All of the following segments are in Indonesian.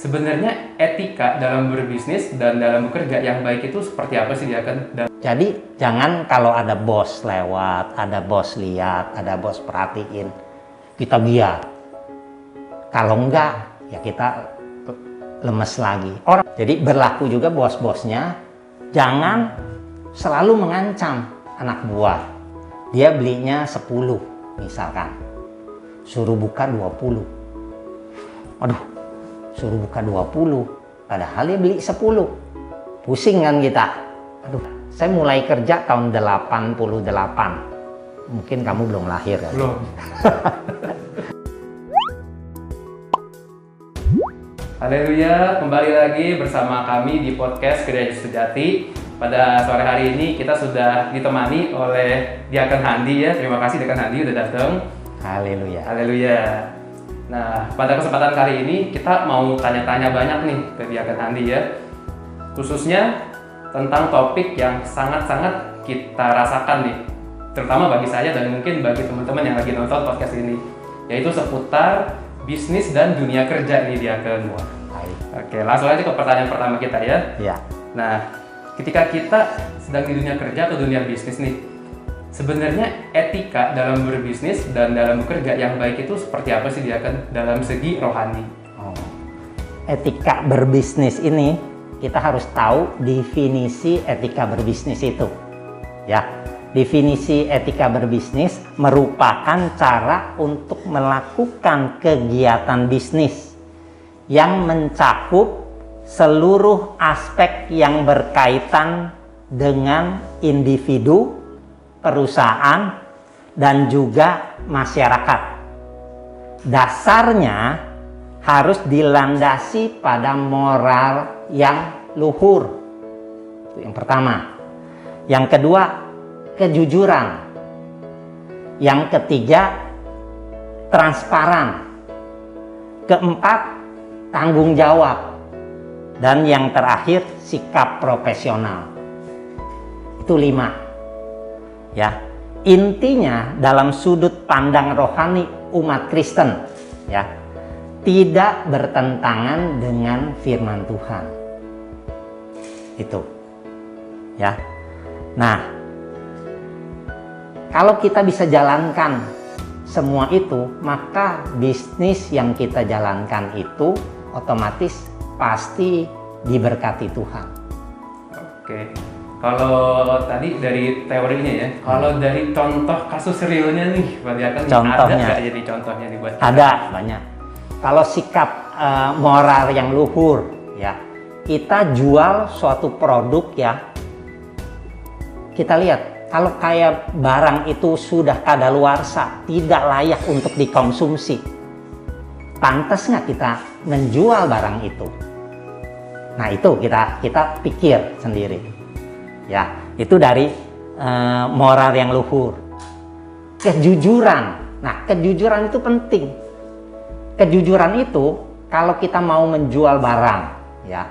sebenarnya etika dalam berbisnis dan dalam bekerja yang baik itu seperti apa sih dia kan? Jadi jangan kalau ada bos lewat, ada bos lihat, ada bos perhatiin, kita biar. Kalau enggak, ya kita lemes lagi. Orang jadi berlaku juga bos-bosnya jangan selalu mengancam anak buah. Dia belinya 10 misalkan. Suruh buka 20. Aduh, suruh buka 20. Padahal dia beli 10. Pusing kan kita. Aduh, saya mulai kerja tahun 88. Mungkin kamu belum lahir kan? belum. Haleluya, kembali lagi bersama kami di podcast Gereja Sejati. Pada sore hari ini kita sudah ditemani oleh Diaken Handi ya. Terima kasih Diaken Handi udah datang. Haleluya. Haleluya. Nah, pada kesempatan kali ini kita mau tanya-tanya banyak nih ke Diaken Handi ya. Khususnya tentang topik yang sangat-sangat kita rasakan nih. Terutama bagi saya dan mungkin bagi teman-teman yang lagi nonton podcast ini. Yaitu seputar bisnis dan dunia kerja nih Diaken. Baik. Oke, langsung aja ke pertanyaan pertama kita ya. Ya. Nah, ketika kita sedang di dunia kerja atau dunia bisnis nih, sebenarnya etika dalam berbisnis dan dalam bekerja yang baik itu seperti apa sih dia kan dalam segi rohani? Oh. Etika berbisnis ini kita harus tahu definisi etika berbisnis itu. Ya, definisi etika berbisnis merupakan cara untuk melakukan kegiatan bisnis yang mencakup seluruh aspek yang berkaitan dengan individu, perusahaan, dan juga masyarakat. Dasarnya harus dilandasi pada moral yang luhur. Itu yang pertama. Yang kedua, kejujuran. Yang ketiga, transparan. Keempat, tanggung jawab. Dan yang terakhir, sikap profesional. Itu lima. Ya. Intinya dalam sudut pandang rohani umat Kristen, ya, tidak bertentangan dengan firman Tuhan. Itu. Ya. Nah, kalau kita bisa jalankan semua itu, maka bisnis yang kita jalankan itu otomatis pasti diberkati Tuhan. Oke. Kalau tadi dari teorinya ya, kalau dari contoh kasus realnya nih, Pak Diaken, Contohnya. ada nggak jadi contohnya nih buat kita? Ada banyak. Kalau sikap eh, moral yang luhur, ya, kita jual suatu produk ya, kita lihat kalau kayak barang itu sudah kadaluarsa, tidak layak untuk dikonsumsi, pantas nggak kita menjual barang itu? Nah itu kita kita pikir sendiri, ya itu dari eh, moral yang luhur, kejujuran. Nah kejujuran itu penting. Kejujuran itu kalau kita mau menjual barang, ya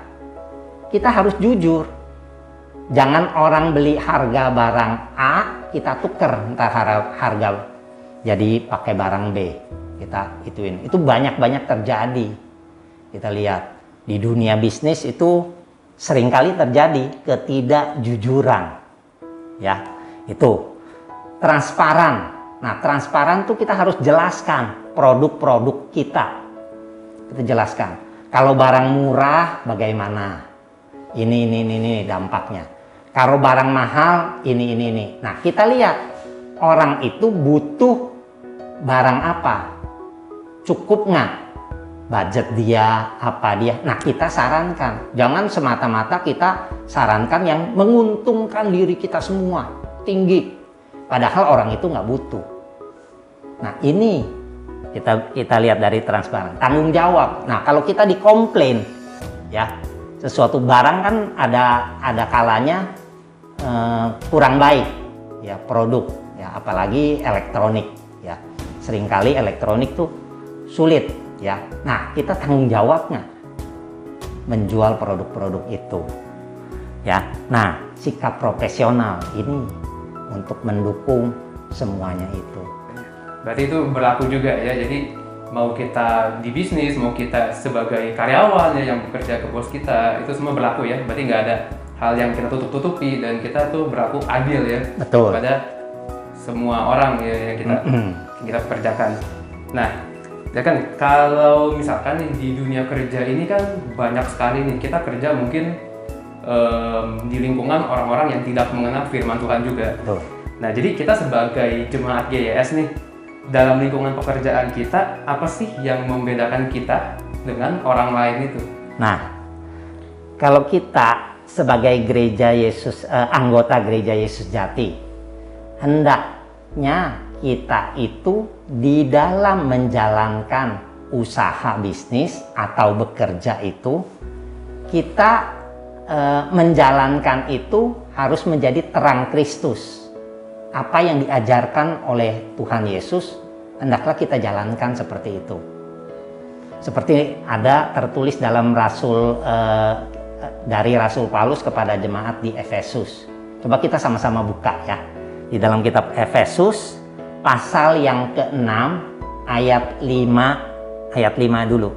kita harus jujur. Jangan orang beli harga barang A, kita tuker ntar har- harga jadi pakai barang B. Kita ituin. Itu banyak-banyak terjadi. Kita lihat di dunia bisnis itu sering kali terjadi ketidakjujuran. Ya, itu transparan. Nah, transparan tuh kita harus jelaskan produk-produk kita. Kita jelaskan. Kalau barang murah bagaimana? Ini ini ini, ini dampaknya. Kalau barang mahal ini ini ini. Nah, kita lihat orang itu butuh barang apa? Cukup nggak? Budget dia, apa dia? Nah, kita sarankan. Jangan semata-mata kita sarankan yang menguntungkan diri kita semua. Tinggi. Padahal orang itu nggak butuh. Nah, ini kita kita lihat dari transparan. Tanggung jawab. Nah, kalau kita dikomplain, ya sesuatu barang kan ada ada kalanya eh, kurang baik, ya produk, ya apalagi elektronik, ya sering kali elektronik tuh sulit, ya. Nah, kita tanggung jawabnya menjual produk-produk itu, ya. Nah, sikap profesional ini untuk mendukung semuanya itu. Berarti itu berlaku juga ya. Jadi mau kita di bisnis, mau kita sebagai karyawan ya yang bekerja ke bos kita, itu semua berlaku ya. Berarti nggak ada hal yang kita tutup-tutupi dan kita tuh berlaku adil ya Betul. pada semua orang ya yang kita Mm-mm. kita pekerjakan. Nah, ya kan kalau misalkan nih di dunia kerja ini kan banyak sekali nih kita kerja mungkin em, di lingkungan orang-orang yang tidak mengenal firman Tuhan juga. Betul. Nah, jadi kita sebagai jemaat GYS nih, dalam lingkungan pekerjaan kita, apa sih yang membedakan kita dengan orang lain itu? Nah, kalau kita sebagai gereja Yesus, eh, anggota gereja Yesus Jati, hendaknya kita itu di dalam menjalankan usaha bisnis atau bekerja itu, kita eh, menjalankan itu harus menjadi terang Kristus. Apa yang diajarkan oleh Tuhan Yesus, hendaklah kita jalankan seperti itu seperti ada tertulis dalam Rasul eh, dari Rasul Paulus kepada jemaat di Efesus. Coba kita sama-sama buka ya. Di dalam kitab Efesus pasal yang ke-6 ayat 5 ayat 5 dulu.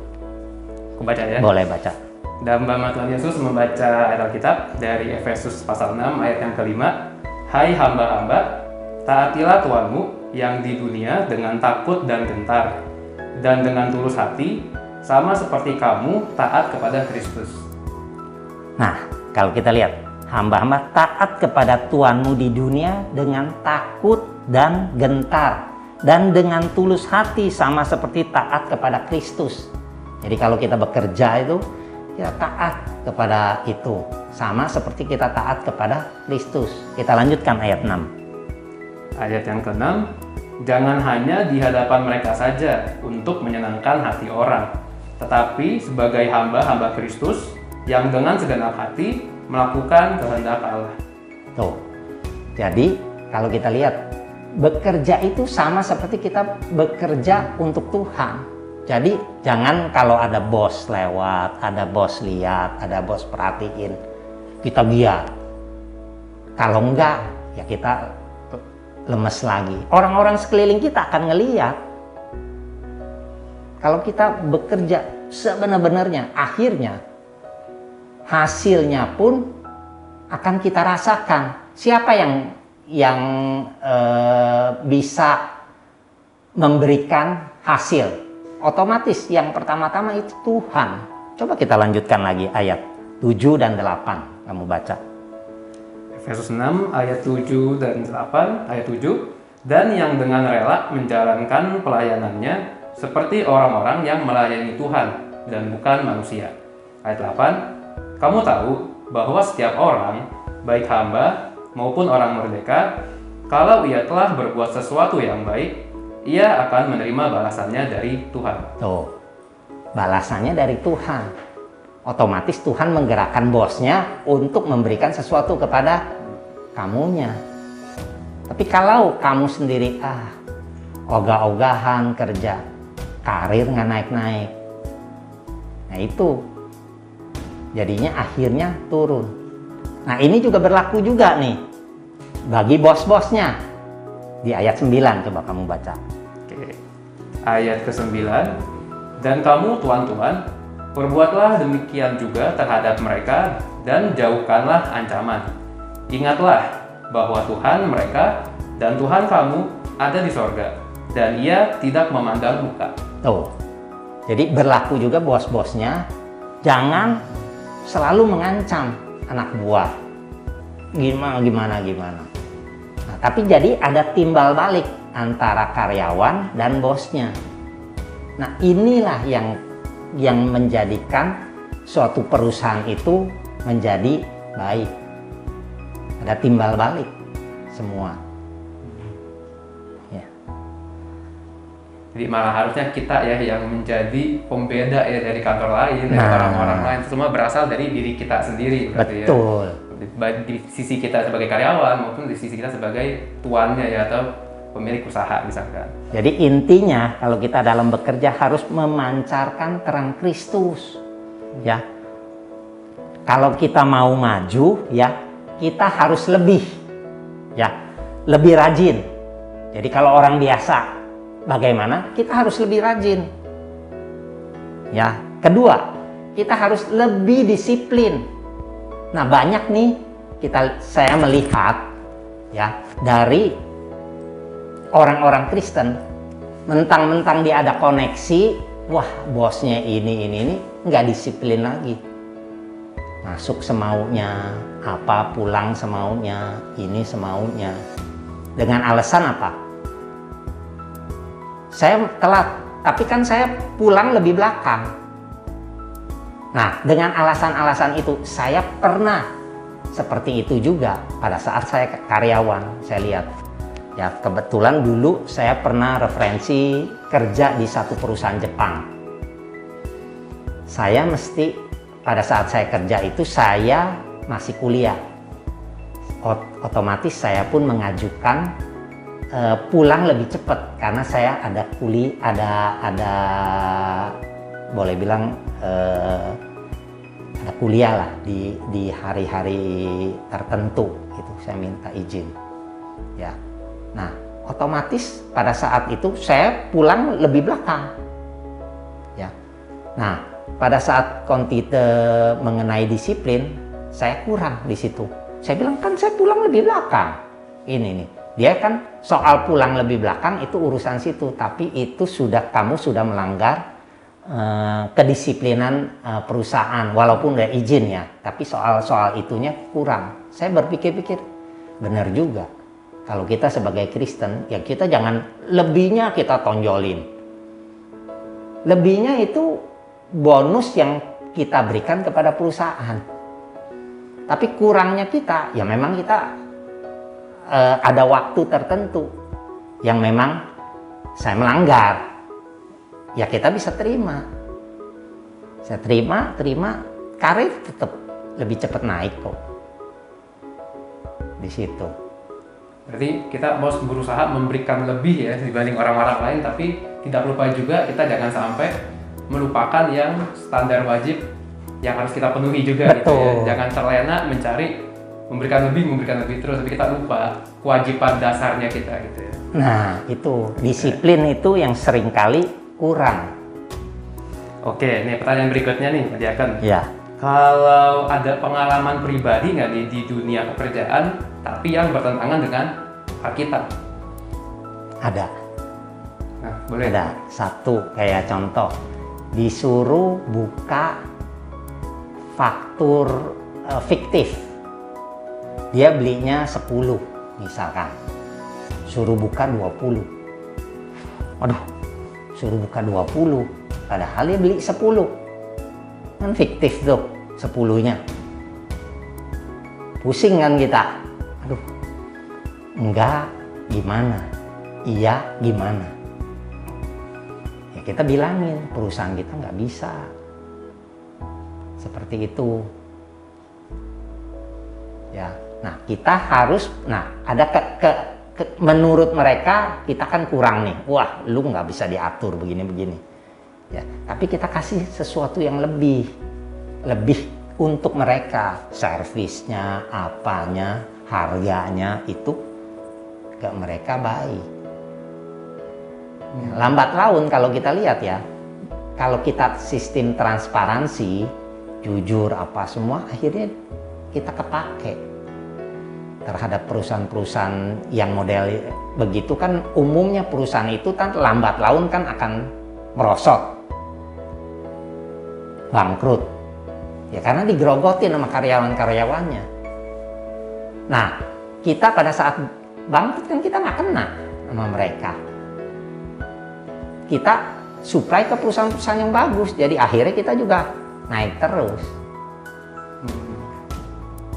Aku baca ya. Boleh baca. Dan nama Tuhan Yesus membaca ayat Alkitab dari Efesus pasal 6 ayat yang kelima. Hai hamba-hamba, taatilah Tuhanmu yang di dunia dengan takut dan gentar, dan dengan tulus hati, sama seperti kamu taat kepada Kristus. Nah, kalau kita lihat hamba-hamba taat kepada Tuhanmu di dunia dengan takut dan gentar dan dengan tulus hati sama seperti taat kepada Kristus. Jadi kalau kita bekerja itu kita taat kepada itu sama seperti kita taat kepada Kristus. Kita lanjutkan ayat 6. Ayat yang keenam, jangan hanya di hadapan mereka saja untuk menyenangkan hati orang, tetapi sebagai hamba-hamba Kristus yang dengan segenap hati melakukan kehendak Allah. Tuh. Jadi kalau kita lihat bekerja itu sama seperti kita bekerja untuk Tuhan. Jadi jangan kalau ada bos lewat, ada bos lihat, ada bos perhatiin, kita giat. Kalau enggak, ya kita lemes lagi. Orang-orang sekeliling kita akan ngeliat. Kalau kita bekerja sebenar-benarnya, akhirnya hasilnya pun akan kita rasakan. Siapa yang yang eh, bisa memberikan hasil? Otomatis yang pertama-tama itu Tuhan. Coba kita lanjutkan lagi ayat 7 dan 8. Kamu baca. Efesus 6 ayat 7 dan 8 ayat 7 dan yang dengan rela menjalankan pelayanannya seperti orang-orang yang melayani Tuhan dan bukan manusia. Ayat 8 Kamu tahu bahwa setiap orang baik hamba maupun orang merdeka kalau ia telah berbuat sesuatu yang baik ia akan menerima balasannya dari Tuhan. Tuh. Balasannya dari Tuhan. Otomatis Tuhan menggerakkan bosnya untuk memberikan sesuatu kepada kamunya. Tapi kalau kamu sendiri ah ogah-ogahan kerja, karir nggak naik-naik. Nah itu jadinya akhirnya turun. Nah ini juga berlaku juga nih bagi bos-bosnya. Di ayat 9 coba kamu baca. Oke. Ayat ke-9 Dan kamu tuan-tuan Perbuatlah demikian juga terhadap mereka Dan jauhkanlah ancaman Ingatlah bahwa Tuhan mereka dan Tuhan kamu ada di sorga Dan ia tidak memandang muka Tuh. Jadi berlaku juga bos-bosnya jangan selalu mengancam anak buah. Gimana gimana gimana. Nah, tapi jadi ada timbal balik antara karyawan dan bosnya. Nah, inilah yang yang menjadikan suatu perusahaan itu menjadi baik. Ada timbal balik semua. Jadi malah harusnya kita ya yang menjadi pembeda ya dari kantor lain dari Nah. orang-orang lain Semua berasal dari diri kita sendiri ya. Betul. baik di sisi kita sebagai karyawan maupun di sisi kita sebagai tuannya ya atau pemilik usaha misalkan. Jadi intinya kalau kita dalam bekerja harus memancarkan terang Kristus. Ya. Kalau kita mau maju ya, kita harus lebih ya, lebih rajin. Jadi kalau orang biasa bagaimana? Kita harus lebih rajin. Ya, kedua, kita harus lebih disiplin. Nah, banyak nih kita saya melihat ya dari orang-orang Kristen mentang-mentang dia ada koneksi, wah bosnya ini ini ini nggak disiplin lagi. Masuk semaunya, apa pulang semaunya, ini semaunya. Dengan alasan apa? Saya telat, tapi kan saya pulang lebih belakang. Nah, dengan alasan-alasan itu saya pernah seperti itu juga pada saat saya karyawan, saya lihat. Ya, kebetulan dulu saya pernah referensi kerja di satu perusahaan Jepang. Saya mesti pada saat saya kerja itu saya masih kuliah. Otomatis saya pun mengajukan uh, pulang lebih cepat karena saya ada kuli ada ada boleh bilang uh, ada kuliah lah di di hari-hari tertentu gitu saya minta izin. Ya. Nah otomatis pada saat itu saya pulang lebih belakang. Ya. Nah pada saat kontite mengenai disiplin, saya kurang di situ. Saya bilang kan saya pulang lebih belakang. Ini nih, dia kan soal pulang lebih belakang itu urusan situ, tapi itu sudah kamu sudah melanggar uh, kedisiplinan uh, perusahaan, walaupun udah izin ya. Tapi soal soal itunya kurang. Saya berpikir-pikir benar juga. Kalau kita sebagai Kristen, ya kita jangan lebihnya kita tonjolin. Lebihnya itu bonus yang kita berikan kepada perusahaan. Tapi kurangnya kita, ya memang kita uh, ada waktu tertentu yang memang saya melanggar. Ya kita bisa terima. Saya terima, terima, karir tetap lebih cepat naik kok. Di situ. Berarti kita mau berusaha memberikan lebih ya dibanding orang-orang lain, tapi tidak lupa juga kita jangan sampai melupakan yang standar wajib yang harus kita penuhi juga Betul. gitu ya. Jangan terlena mencari memberikan lebih, memberikan lebih terus, tapi kita lupa kewajiban dasarnya kita gitu ya. Nah, itu disiplin okay. itu yang sering kali kurang. Oke, nih pertanyaan berikutnya nih, Pak Diaken. Ya. Kalau ada pengalaman pribadi nggak nih di dunia pekerjaan, tapi yang bertentangan dengan Alkitab? Ada. Nah, boleh. Ada satu kayak contoh disuruh buka faktur uh, fiktif. Dia belinya 10 misalkan. Suruh buka 20. Waduh, suruh buka 20. Padahal dia beli 10. Kan fiktif tuh 10-nya. Pusing kan kita. Aduh, enggak gimana? Iya gimana? kita bilangin perusahaan kita nggak bisa seperti itu ya nah kita harus nah ada ke, ke, ke menurut mereka kita kan kurang nih. Wah lu nggak bisa diatur begini begini ya tapi kita kasih sesuatu yang lebih lebih untuk mereka. Servisnya apanya harganya itu ke mereka baik. Lambat laun kalau kita lihat ya, kalau kita sistem transparansi, jujur apa semua, akhirnya kita kepake terhadap perusahaan-perusahaan yang model begitu kan umumnya perusahaan itu kan lambat laun kan akan merosot bangkrut ya karena digerogotin sama karyawan-karyawannya nah kita pada saat bangkrut kan kita nggak kena sama mereka kita supply ke perusahaan-perusahaan yang bagus. Jadi akhirnya kita juga naik terus.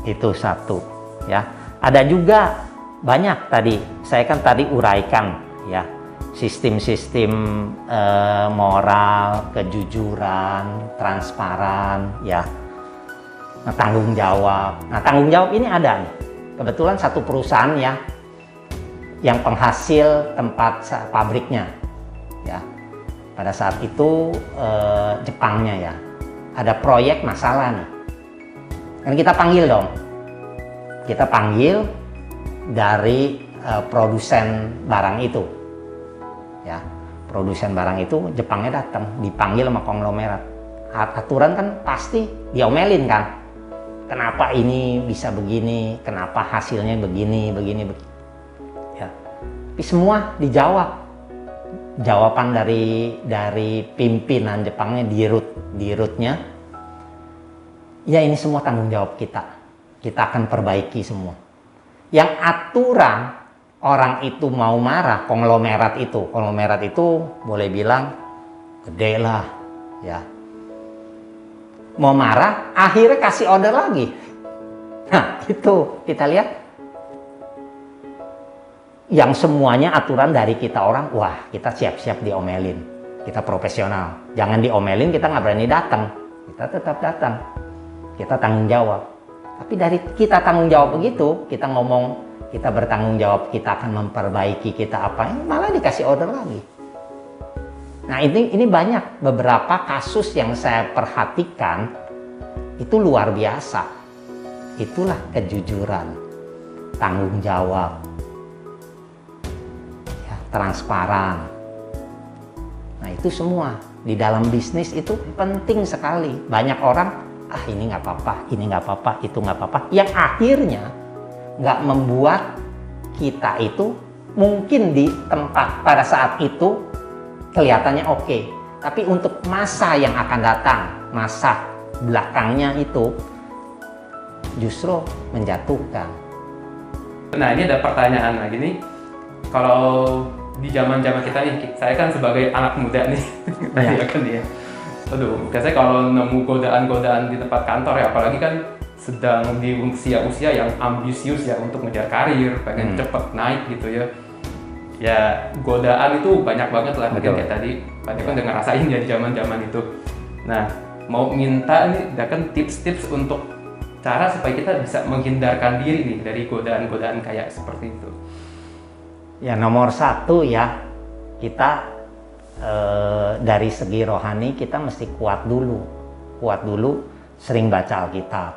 Itu satu, ya. Ada juga banyak tadi. Saya kan tadi uraikan, ya, sistem-sistem eh, moral, kejujuran, transparan, ya, nah, tanggung jawab. Nah, tanggung jawab ini ada nih. Kebetulan satu perusahaan ya, yang penghasil tempat pabriknya ya pada saat itu eh, Jepangnya ya ada proyek masalah nih kan kita panggil dong kita panggil dari eh, produsen barang itu. Ya produsen barang itu Jepangnya datang dipanggil sama konglomerat. Aturan kan pasti diomelin kan. Kenapa ini bisa begini? Kenapa hasilnya begini begini, begini. ya. Tapi semua dijawab. Jawaban dari dari pimpinan Jepangnya di root di ya ini semua tanggung jawab kita kita akan perbaiki semua. Yang aturan orang itu mau marah konglomerat itu konglomerat itu boleh bilang gede lah ya. Mau marah akhirnya kasih order lagi. Nah itu kita lihat. Yang semuanya aturan dari kita orang wah kita siap-siap diomelin. Kita profesional. Jangan diomelin kita nggak berani datang. Kita tetap datang. Kita tanggung jawab tapi dari kita tanggung jawab begitu kita ngomong kita bertanggung jawab kita akan memperbaiki kita apa malah dikasih order lagi Nah ini ini banyak beberapa kasus yang saya perhatikan itu luar biasa. Itulah kejujuran, tanggung jawab, ya, transparan. Nah itu semua di dalam bisnis itu penting sekali. Banyak orang ah ini nggak apa-apa, ini nggak apa-apa, itu nggak apa-apa. Yang akhirnya nggak membuat kita itu mungkin di tempat pada saat itu kelihatannya oke. Okay. Tapi untuk masa yang akan datang, masa belakangnya itu justru menjatuhkan. Nah ini ada pertanyaan lagi nih. Kalau di zaman zaman kita nih, saya kan sebagai anak muda nih, ya. kan ya. Aduh, biasanya kalau nemu godaan-godaan di tempat kantor ya, apalagi kan sedang di usia-usia yang ambisius ya untuk ngejar karir, pengen hmm. cepet naik gitu ya. Ya godaan itu banyak banget lah kayak tadi. Pak kan udah ngerasain ya di zaman zaman itu. Nah mau minta nih kan tips-tips untuk cara supaya kita bisa menghindarkan diri nih dari godaan-godaan kayak seperti itu. Ya nomor satu ya kita e, dari segi rohani kita mesti kuat dulu kuat dulu sering baca Alkitab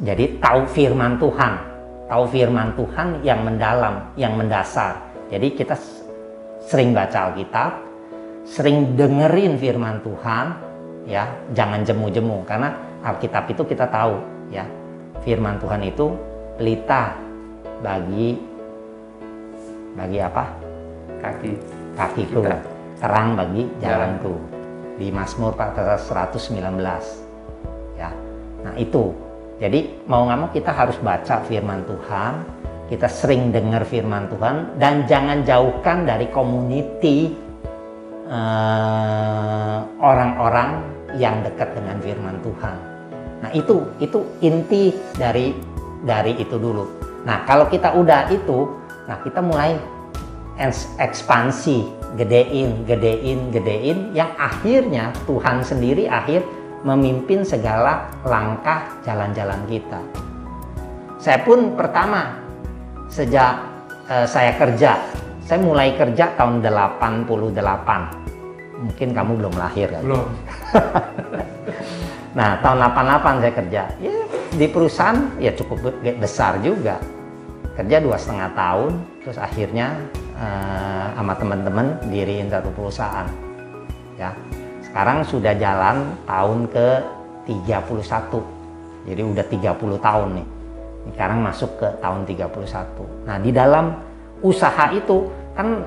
jadi tahu firman Tuhan tahu firman Tuhan yang mendalam, yang mendasar. Jadi kita sering baca Alkitab, sering dengerin firman Tuhan, ya, jangan jemu-jemu karena Alkitab itu kita tahu, ya. Firman Tuhan itu pelita bagi bagi apa? Kaki kakiku, kita. terang bagi jalanku. Di Mazmur 119. Ya. Nah, itu jadi mau nggak mau kita harus baca firman Tuhan, kita sering dengar firman Tuhan dan jangan jauhkan dari community eh, orang-orang uh, yang dekat dengan firman Tuhan. Nah itu itu inti dari dari itu dulu. Nah kalau kita udah itu, nah kita mulai ekspansi, gedein, gedein, gedein, yang akhirnya Tuhan sendiri akhir memimpin segala langkah jalan-jalan kita. Saya pun pertama sejak uh, saya kerja, saya mulai kerja tahun 88. Mungkin kamu belum lahir kan? Belum. nah, tahun 88 saya kerja. Ya, di perusahaan ya cukup besar juga. Kerja dua setengah tahun, terus akhirnya uh, sama teman-teman diriin satu perusahaan. Ya, sekarang sudah jalan tahun ke 31. Jadi udah 30 tahun nih. Sekarang masuk ke tahun 31. Nah, di dalam usaha itu kan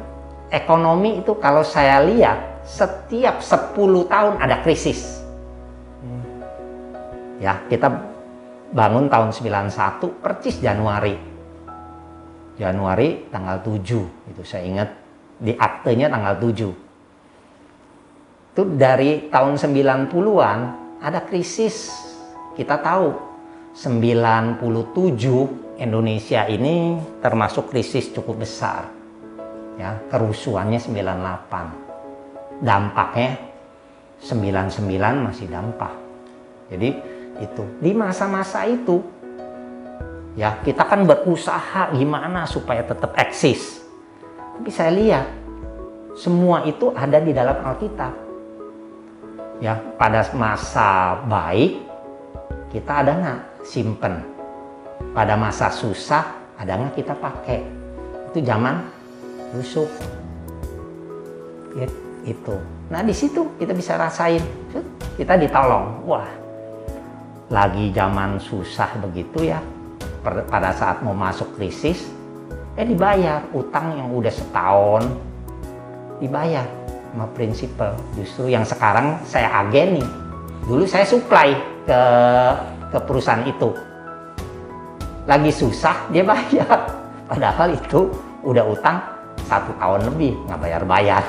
ekonomi itu kalau saya lihat setiap 10 tahun ada krisis. Ya, kita bangun tahun 91 percis Januari. Januari tanggal 7 itu saya ingat di aktenya tanggal 7 itu dari tahun 90-an ada krisis. Kita tahu 97 Indonesia ini termasuk krisis cukup besar. Ya, kerusuhannya 98. Dampaknya 99 masih dampak. Jadi itu di masa-masa itu ya kita kan berusaha gimana supaya tetap eksis. Tapi saya lihat semua itu ada di dalam Alkitab ya pada masa baik kita ada nggak simpen pada masa susah ada nggak kita pakai itu zaman busuk It- itu. Nah di situ kita bisa rasain, kita ditolong. Wah, lagi zaman susah begitu ya. Pada saat mau masuk krisis, eh dibayar utang yang udah setahun dibayar sama prinsipal. Justru yang sekarang saya ageni. Dulu saya supply ke ke perusahaan itu. Lagi susah dia bayar. Padahal itu udah utang satu tahun lebih nggak bayar-bayar.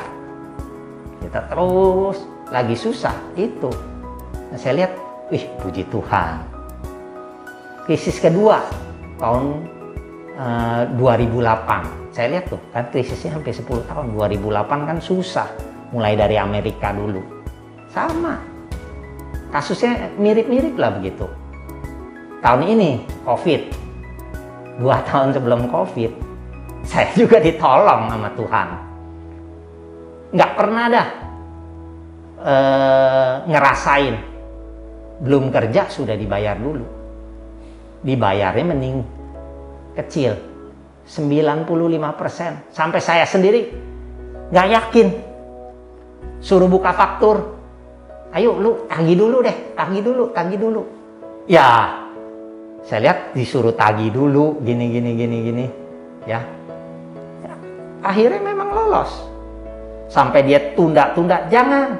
Kita terus lagi susah itu. Nah, saya lihat, wih puji Tuhan. Krisis kedua tahun eh, 2008. Saya lihat tuh kan krisisnya sampai 10 tahun. 2008 kan susah. Mulai dari Amerika dulu. Sama. Kasusnya mirip-mirip lah begitu. Tahun ini COVID. Dua tahun sebelum COVID. Saya juga ditolong sama Tuhan. Nggak pernah dah eh, ngerasain. Belum kerja sudah dibayar dulu. Dibayarnya mending kecil. 95% sampai saya sendiri nggak yakin. Suruh buka faktur. Ayo lu tagih dulu deh tagih dulu tagih dulu. Ya saya lihat disuruh tagih dulu gini gini gini gini ya Ya, akhirnya memang lolos. Sampai dia tunda-tunda jangan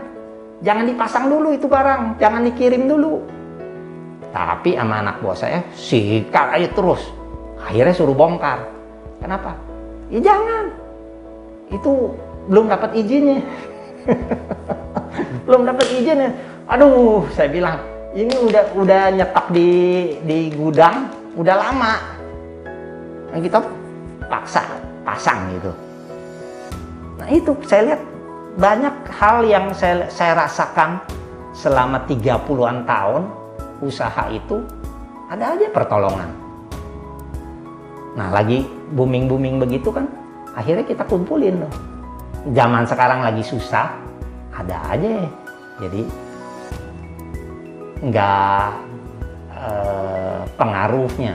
jangan dipasang dulu itu barang jangan dikirim dulu tapi sama anak buah saya sikat aja terus. Akhirnya suruh bongkar. Kenapa? Ya jangan. Itu belum dapat izinnya. Belum dapat izinnya. Aduh saya bilang ini udah udah nyetok di di gudang udah lama. Nah, kita paksa pasang gitu. Nah itu saya lihat banyak hal yang saya saya rasakan selama 30-an tahun usaha itu ada aja pertolongan Nah lagi booming-booming begitu kan, akhirnya kita kumpulin loh. Zaman sekarang lagi susah, ada aja. Jadi nggak eh, pengaruhnya.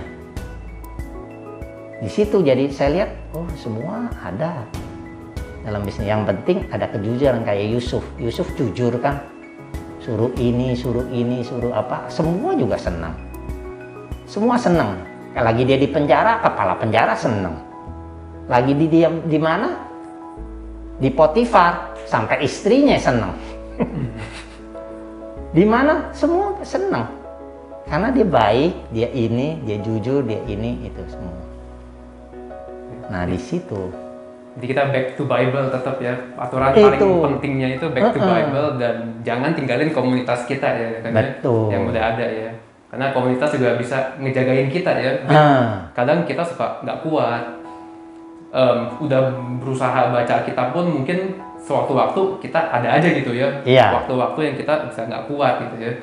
Di situ jadi saya lihat, oh semua ada dalam bisnis. Yang penting ada kejujuran kayak Yusuf. Yusuf jujur kan, suruh ini, suruh ini, suruh apa, semua juga senang. Semua senang. Lagi dia di penjara, kepala penjara seneng. Lagi di diam di mana? Di Potifar, sampai istrinya seneng. di mana? Semua seneng. Karena dia baik, dia ini, dia jujur, dia ini, itu semua. Nah di situ. Jadi kita back to Bible tetap ya. Aturan Itu. paling pentingnya itu back to Uh-uh. Bible dan jangan tinggalin komunitas kita ya kan ya, Betul. yang udah ada ya. Karena komunitas juga bisa ngejagain kita ya. Ah, Kadang kita suka nggak kuat. Em, udah berusaha baca kitab pun mungkin sewaktu-waktu kita ada aja gitu ya. Iya. Waktu-waktu yang kita bisa nggak kuat gitu ya.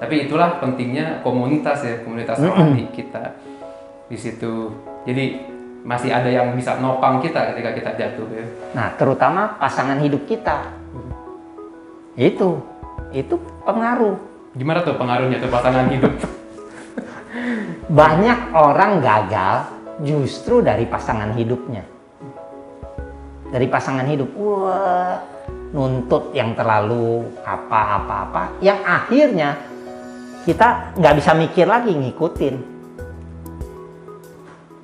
Tapi itulah pentingnya komunitas ya, komunitas rohani kita di situ. Jadi masih ada yang bisa nopang kita ketika kita jatuh ya. Nah, terutama pasangan hidup kita. Itu, itu pengaruh. Gimana tuh pengaruhnya tuh pasangan hidup? Banyak orang gagal justru dari pasangan hidupnya. Dari pasangan hidup, wah, nuntut yang terlalu apa-apa-apa, yang akhirnya kita nggak bisa mikir lagi ngikutin.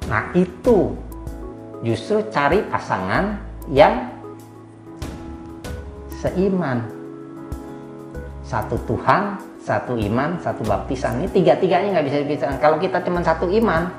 Nah itu justru cari pasangan yang seiman. Satu Tuhan, satu iman, satu baptisan. Ini tiga-tiganya nggak bisa dipisahkan. Kalau kita cuma satu iman,